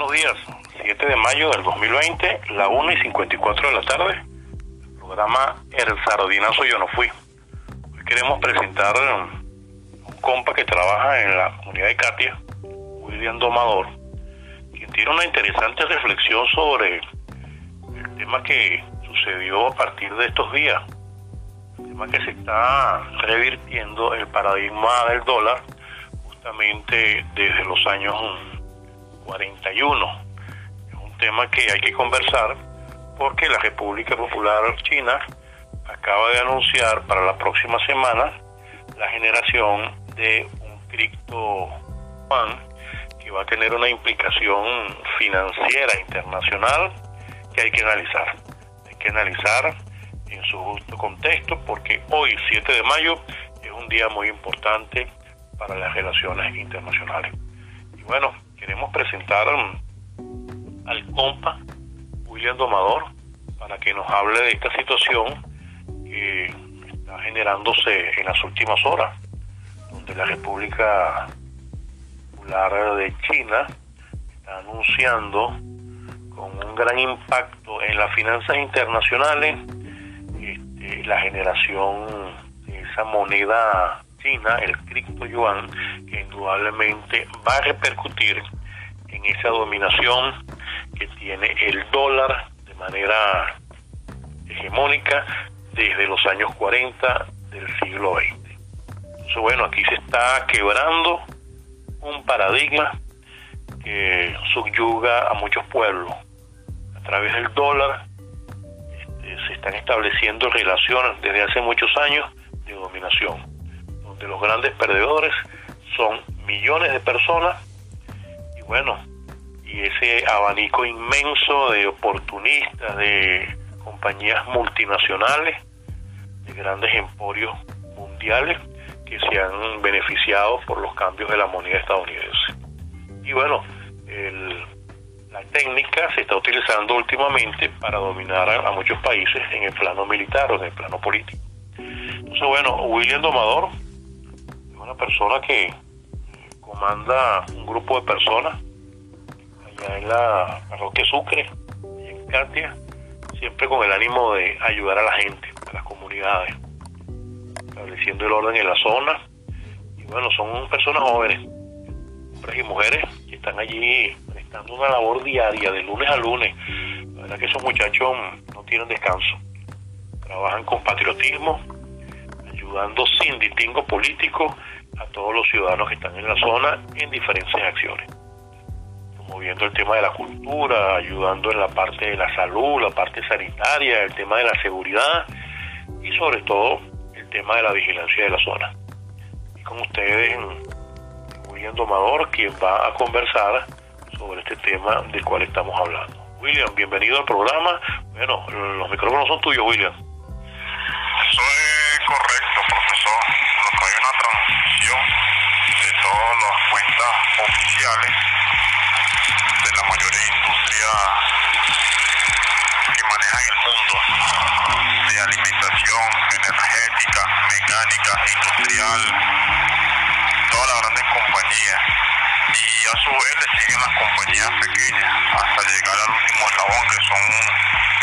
Buenos días, 7 de mayo del 2020, la 1 y 54 de la tarde, programa El Sardinazo Yo No Fui. Hoy queremos presentar un compa que trabaja en la comunidad de Katia, William Domador, quien tiene una interesante reflexión sobre el tema que sucedió a partir de estos días, el tema que se está revirtiendo el paradigma del dólar justamente desde los años 41. Es un tema que hay que conversar porque la República Popular China acaba de anunciar para la próxima semana la generación de un cripto yuan que va a tener una implicación financiera internacional que hay que analizar. Hay que analizar en su justo contexto porque hoy, 7 de mayo, es un día muy importante para las relaciones internacionales. Y bueno, queremos presentar al compa William Domador para que nos hable de esta situación que está generándose en las últimas horas, donde la República Popular de China está anunciando con un gran impacto en las finanzas internacionales este, la generación de esa moneda China, el cripto yuan, que indudablemente va a repercutir en esa dominación que tiene el dólar de manera hegemónica desde los años 40 del siglo XX. Entonces, bueno, aquí se está quebrando un paradigma que subyuga a muchos pueblos. A través del dólar este, se están estableciendo relaciones desde hace muchos años de dominación de los grandes perdedores son millones de personas y bueno, y ese abanico inmenso de oportunistas, de compañías multinacionales, de grandes emporios mundiales que se han beneficiado por los cambios de la moneda estadounidense. Y bueno, la técnica se está utilizando últimamente para dominar a muchos países en el plano militar o en el plano político. Entonces, bueno, William Domador una persona que comanda un grupo de personas allá en la parroquia Sucre, en Katia, siempre con el ánimo de ayudar a la gente, a las comunidades, estableciendo el orden en la zona. Y bueno, son personas jóvenes, hombres y mujeres, que están allí prestando una labor diaria, de lunes a lunes. La verdad que esos muchachos no tienen descanso. Trabajan con patriotismo, ayudando sin distingo político a todos los ciudadanos que están en la zona en diferentes acciones. Promoviendo el tema de la cultura, ayudando en la parte de la salud, la parte sanitaria, el tema de la seguridad y sobre todo el tema de la vigilancia de la zona. Y con ustedes, William Domador, quien va a conversar sobre este tema del cual estamos hablando. William, bienvenido al programa. Bueno, los micrófonos son tuyos, William. Eso de la mayoría industria que manejan el mundo de alimentación, energética, mecánica, industrial, todas las grandes compañías. Y a su vez le siguen las compañías pequeñas hasta llegar al último eslabón que son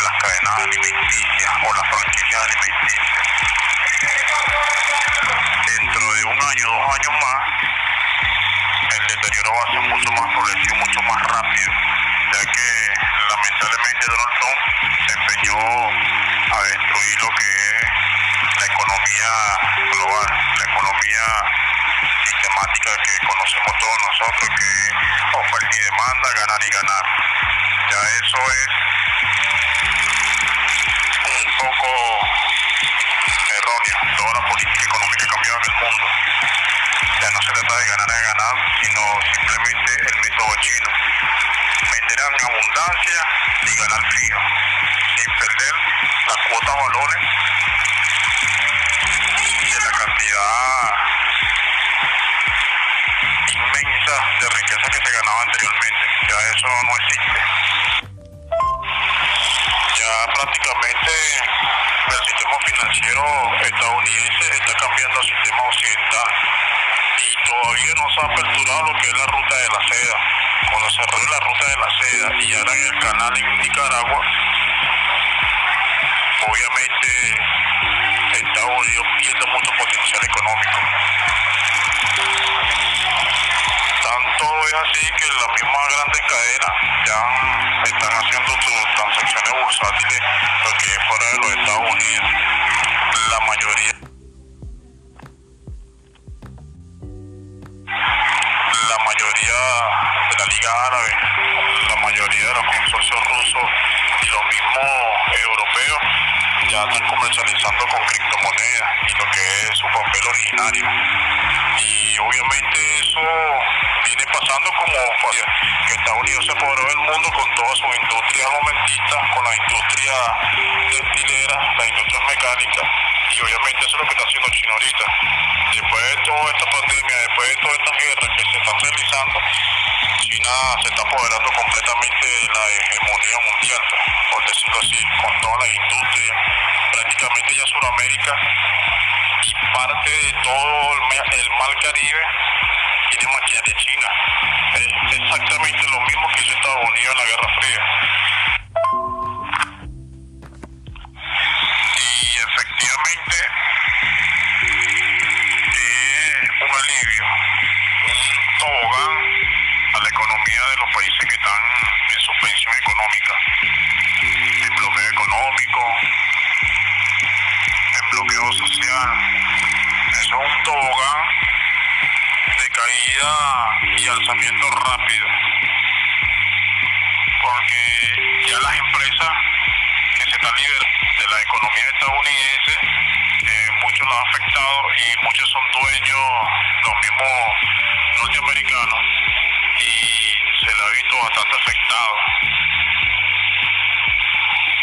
las cadenas alimenticias o las franquicias alimenticias. Dentro de un año, dos años más, el deterioro va a ser mucho más progresivo, mucho más rápido, ya que lamentablemente Donald Trump se empeñó a destruir lo que es la economía global, la economía sistemática que conocemos todos nosotros, que es oferta y demanda, ganar y ganar. Ya eso es un poco erróneo. Toda la política económica cambió en el mundo. Ya no se trata de ganar y ganar, sino simplemente el método chino. Meter en abundancia y ganar frío, sin perder las cuotas valores de la cantidad inmensa de riqueza que se ganaba anteriormente. Ya eso no existe. Ya prácticamente el sistema financiero estadounidense está cambiando al sistema occidental y todavía no se ha aperturado lo que es la ruta de la seda. cuando se abrió la ruta de la seda y en el canal en Nicaragua, obviamente Estados Unidos pierde mucho potencial económico. Tanto es así que las mismas grandes cadenas ya están haciendo sus transacciones bursátiles lo que es fuera de los Estados Unidos. La mayoría obviamente eso viene pasando como que Estados Unidos se apoderó del mundo con toda su industria armamentista, con la industria destilera, la industria mecánica. Y obviamente eso es lo que está haciendo China ahorita. Después de toda esta pandemia, después de todas estas guerras que se están realizando, China se está apoderando completamente de la hegemonía mundial, por decirlo así, con toda la industria. Prácticamente ya Sudamérica y parte de todo el, Mar Caribe tiene maquinaria china. Es exactamente lo mismo que hizo Estados Unidos en la economía estadounidense, eh, muchos lo han afectado y muchos son dueños, los mismos norteamericanos, y se le ha visto bastante afectado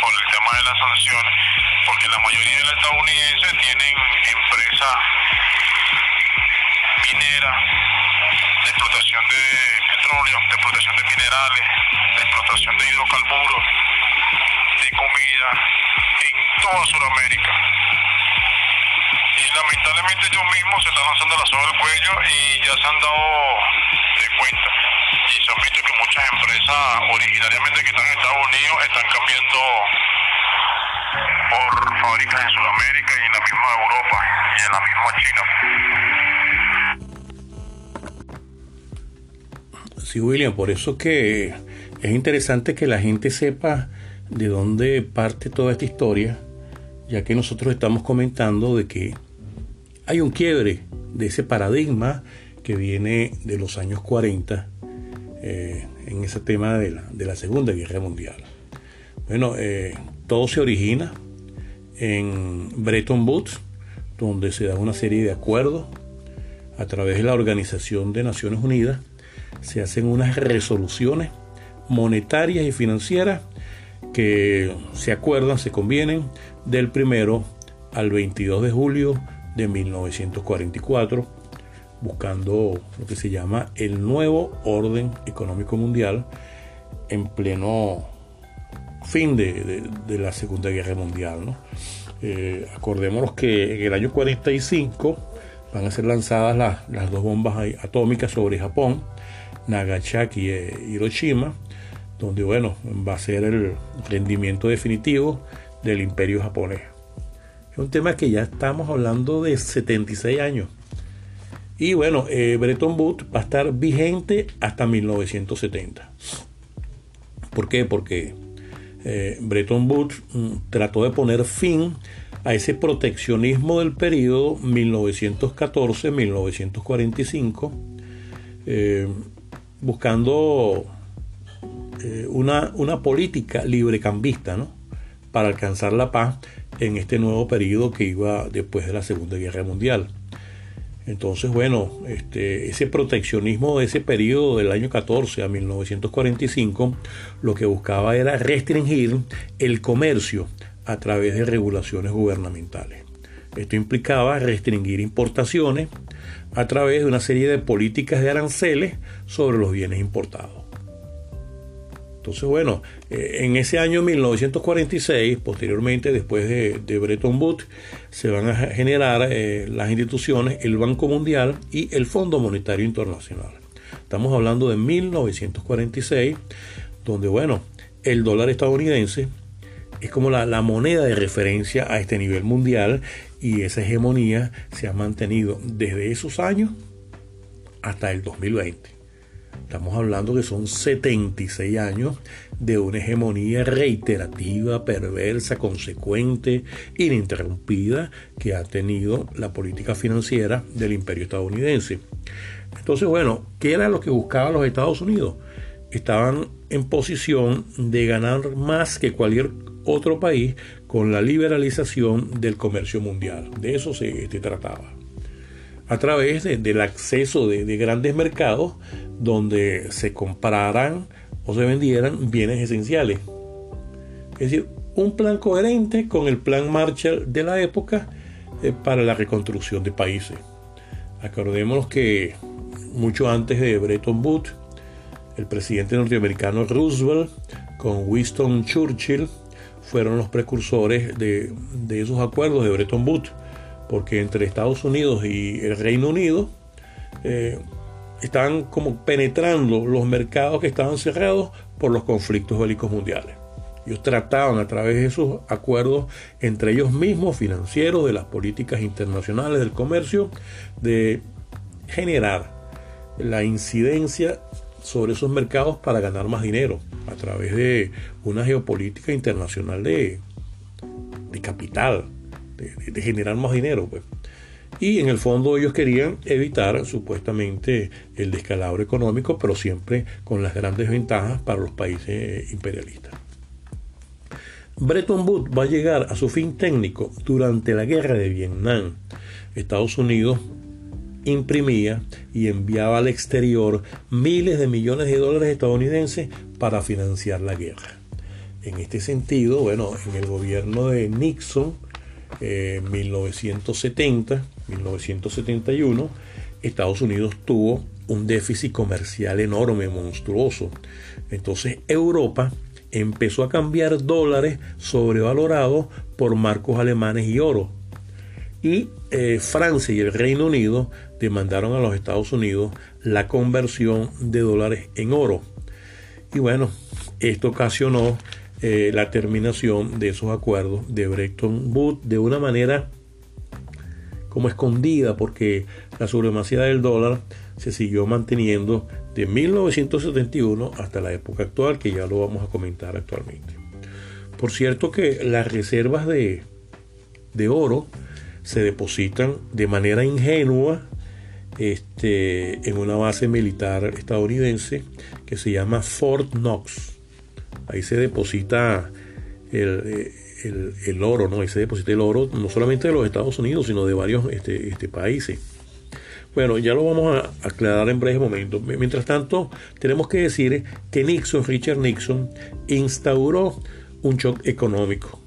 por el tema de las sanciones, porque la mayoría de los estadounidenses tienen empresas mineras de explotación de petróleo, de explotación de minerales, de explotación de hidrocarburos, de comida toda Sudamérica. Y lamentablemente ellos mismos se están lanzando la soga al cuello y ya se han dado de cuenta. Y se han visto que muchas empresas originariamente que están en Estados Unidos están cambiando por fábricas en Sudamérica y en la misma Europa y en la misma China. Sí, William, por eso que es interesante que la gente sepa de dónde parte toda esta historia, ya que nosotros estamos comentando de que hay un quiebre de ese paradigma que viene de los años 40 eh, en ese tema de la, de la, Segunda Guerra Mundial. Bueno, eh, todo se origina en Bretton Woods, donde se da una serie de acuerdos a través de la Organización de Naciones Unidas, se hacen unas resoluciones monetarias y financieras que se acuerdan, se convienen del primero al 22 de julio de 1944, buscando lo que se llama el nuevo orden económico mundial en pleno fin de, la Segunda Guerra Mundial. ¿no? Eh, acordémonos que en el año 45 van a ser lanzadas las, las dos bombas atómicas sobre Japón, Nagasaki e Hiroshima, donde bueno, va a ser el rendimiento definitivo del imperio japonés. Es un tema que ya estamos hablando de 76 años. Y bueno, eh, Bretton Woods va a estar vigente hasta 1970. ¿Por qué? Porque eh, Bretton Woods mm, trató de poner fin a ese proteccionismo del periodo 1914-1945, eh, buscando eh, una, una, política librecambista ¿no? para alcanzar la paz en este nuevo periodo que iba después de la Segunda Guerra Mundial. Entonces, bueno, este, ese proteccionismo de ese periodo del año 14 a 1945 lo que buscaba era restringir el comercio a través de regulaciones gubernamentales. Esto implicaba restringir importaciones a través de una serie de políticas de aranceles sobre los bienes importados. Entonces, bueno, en ese año 1946, posteriormente, después de, Bretton Woods, se van a generar eh, las instituciones, el Banco Mundial y el Fondo Monetario Internacional. Estamos hablando de 1946, donde, bueno, el dólar estadounidense es como la, moneda de referencia a este nivel mundial y esa hegemonía se ha mantenido desde esos años hasta el 2020. Estamos hablando que son 76 años de una hegemonía reiterativa, perversa, consecuente, ininterrumpida que ha tenido la política financiera del imperio estadounidense. Entonces, bueno, ¿qué era lo que buscaban los Estados Unidos? Estaban en posición de ganar más que cualquier otro país con la liberalización del comercio mundial. De eso se, trataba. A través del acceso de grandes mercados donde se compraran o se vendieran bienes esenciales. Es decir, un plan coherente con el plan Marshall de la época eh, para la reconstrucción de países. Acordémonos que mucho antes de Bretton Woods, el presidente norteamericano Roosevelt con Winston Churchill fueron los precursores de, esos acuerdos de Bretton Woods, porque entre Estados Unidos y el Reino Unido eh, estaban como penetrando los mercados que estaban cerrados por los conflictos bélicos mundiales. Ellos trataban a través de esos acuerdos entre ellos mismos, financieros, de las políticas internacionales del comercio, de generar la incidencia sobre esos mercados para ganar más dinero a través de una geopolítica internacional de, de capital, de, de, generar más dinero. Pues y en el fondo ellos querían evitar supuestamente el descalabro económico, pero siempre con las grandes ventajas para los países imperialistas. Bretton Woods va a llegar a su fin técnico durante la guerra de Vietnam. Estados Unidos imprimía y enviaba al exterior miles de millones de dólares estadounidenses para financiar la guerra. En este sentido, bueno, en el gobierno de Nixon, eh, 1970, 1971, Estados Unidos tuvo un déficit comercial enorme, monstruoso. Entonces Europa empezó a cambiar dólares sobrevalorados por marcos alemanes y oro. Y eh, Francia y el Reino Unido demandaron a los Estados Unidos la conversión de dólares en oro. Y bueno, esto ocasionó eh, la terminación de esos acuerdos de Bretton Woods de una manera como escondida porque la supremacía del dólar se siguió manteniendo de 1971 hasta la época actual, que ya lo vamos a comentar actualmente. Por cierto que las reservas de, de oro se depositan de manera ingenua este, en una base militar estadounidense que se llama Fort Knox. Ahí se deposita el, el, oro, ¿no? Ahí se deposita el oro no solamente de los Estados Unidos, sino de varios este, este, países. Bueno, ya lo vamos a aclarar en breve momento. Mientras tanto, tenemos que decir que Nixon, Richard Nixon, instauró un shock económico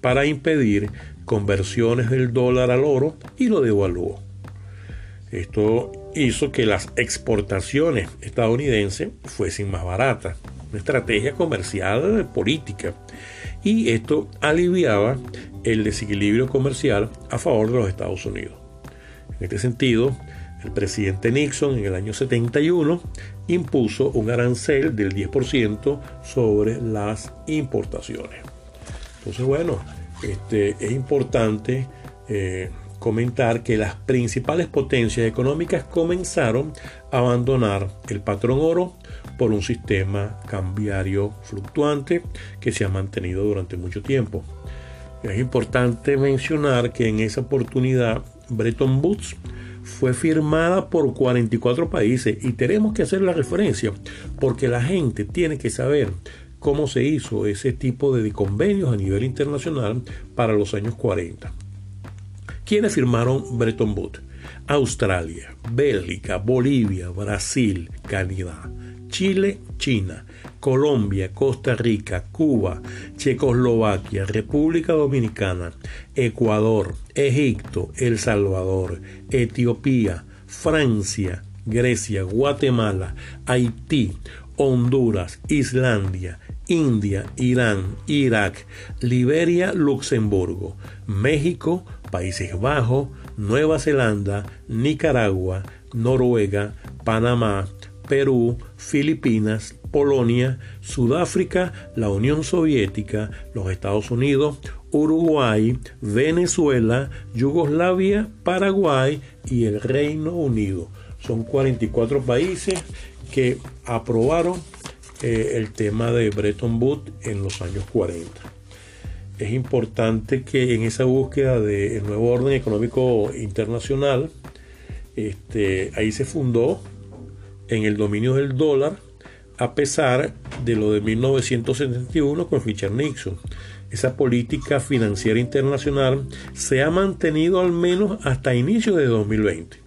para impedir conversiones del dólar al oro y lo devaluó. Esto hizo que las exportaciones estadounidenses fuesen más baratas. Una estrategia comercial política y esto aliviaba el desequilibrio comercial a favor de los Estados Unidos. En este sentido, el presidente Nixon en el año 71 impuso un arancel del 10% sobre las importaciones. Entonces, bueno, este, es importante eh, comentar que las principales potencias económicas comenzaron a abandonar el patrón oro por un sistema cambiario fluctuante que se ha mantenido durante mucho tiempo. Es importante mencionar que en esa oportunidad Bretton Woods fue firmada por 44 países y tenemos que hacer la referencia porque la gente tiene que saber cómo se hizo ese tipo de convenios a nivel internacional para los años 40. ¿Quiénes firmaron Bretton Woods? Australia, Bélgica, Bolivia, Brasil, Canadá. Chile, China, Colombia, Costa Rica, Cuba, Checoslovaquia, República Dominicana, Ecuador, Egipto, El Salvador, Etiopía, Francia, Grecia, Guatemala, Haití, Honduras, Islandia, India, Irán, Irak, Liberia, Luxemburgo, México, Países Bajos, Nueva Zelanda, Nicaragua, Noruega, Panamá, Perú, Filipinas, Polonia, Sudáfrica, la Unión Soviética, los Estados Unidos, Uruguay, Venezuela, Yugoslavia, Paraguay y el Reino Unido. Son 44 países que aprobaron eh, el tema de Bretton Woods en los años 40. Es importante que en esa búsqueda del nuevo orden económico internacional, este, ahí se fundó en el dominio del dólar, a pesar de lo de 1971 con Richard Nixon. Esa política financiera internacional se ha mantenido al menos hasta inicio de 2020.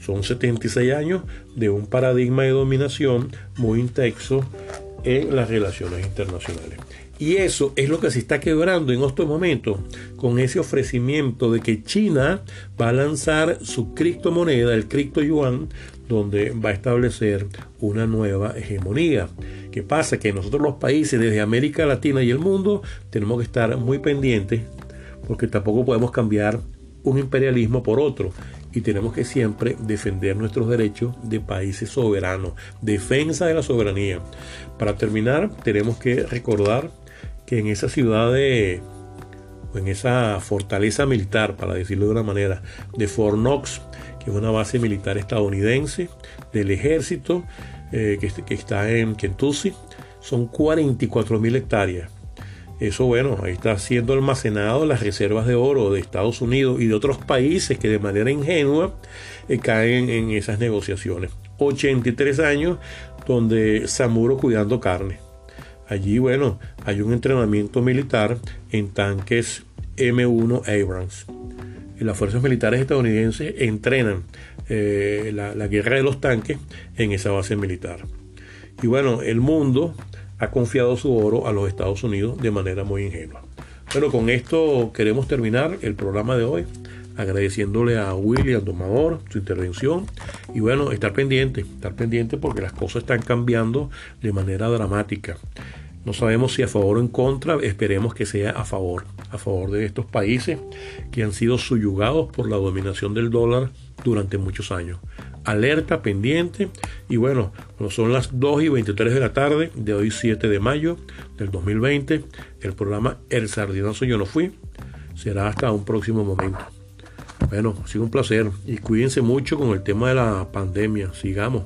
Son 76 años de un paradigma de dominación muy intenso en las relaciones internacionales. Y eso es lo que se está quebrando en estos momentos con ese ofrecimiento de que China va a lanzar su criptomoneda, el cripto yuan, donde va a establecer una nueva hegemonía. ¿Qué pasa? Que nosotros los países desde América Latina y el mundo tenemos que estar muy pendientes porque tampoco podemos cambiar un imperialismo por otro y tenemos que siempre defender nuestros derechos de países soberanos, defensa de la soberanía. Para terminar, tenemos que recordar que en esa ciudad de, o en esa fortaleza militar, para decirlo de una manera, de Fort Knox, que es una base militar estadounidense del ejército eh, que, está en Kentucky, son 44 mil hectáreas eso, bueno, ahí está siendo almacenado las reservas de oro de Estados Unidos y de otros países que de manera ingenua eh, caen en esas negociaciones. 83 años donde Samuro cuidando carne. Allí, bueno, hay un entrenamiento militar en tanques M1 Abrams. Las fuerzas militares estadounidenses entrenan eh, la, la guerra de los tanques en esa base militar. Y bueno, el mundo ha confiado su oro a los Estados Unidos de manera muy ingenua. Bueno, con esto queremos terminar el programa de hoy, agradeciéndole a William Domador su intervención y bueno, estar pendiente, estar pendiente porque las cosas están cambiando de manera dramática. No sabemos si a favor o en contra, esperemos que sea a favor, a favor de estos países que han sido subyugados por la dominación del dólar durante muchos años alerta pendiente. Y bueno, cuando son las 2 y 23 de la tarde de hoy 7 de mayo del 2020, el programa El Sardinazo Yo No Fui será hasta un próximo momento. Bueno, ha sido un placer y cuídense mucho con el tema de la pandemia. Sigamos.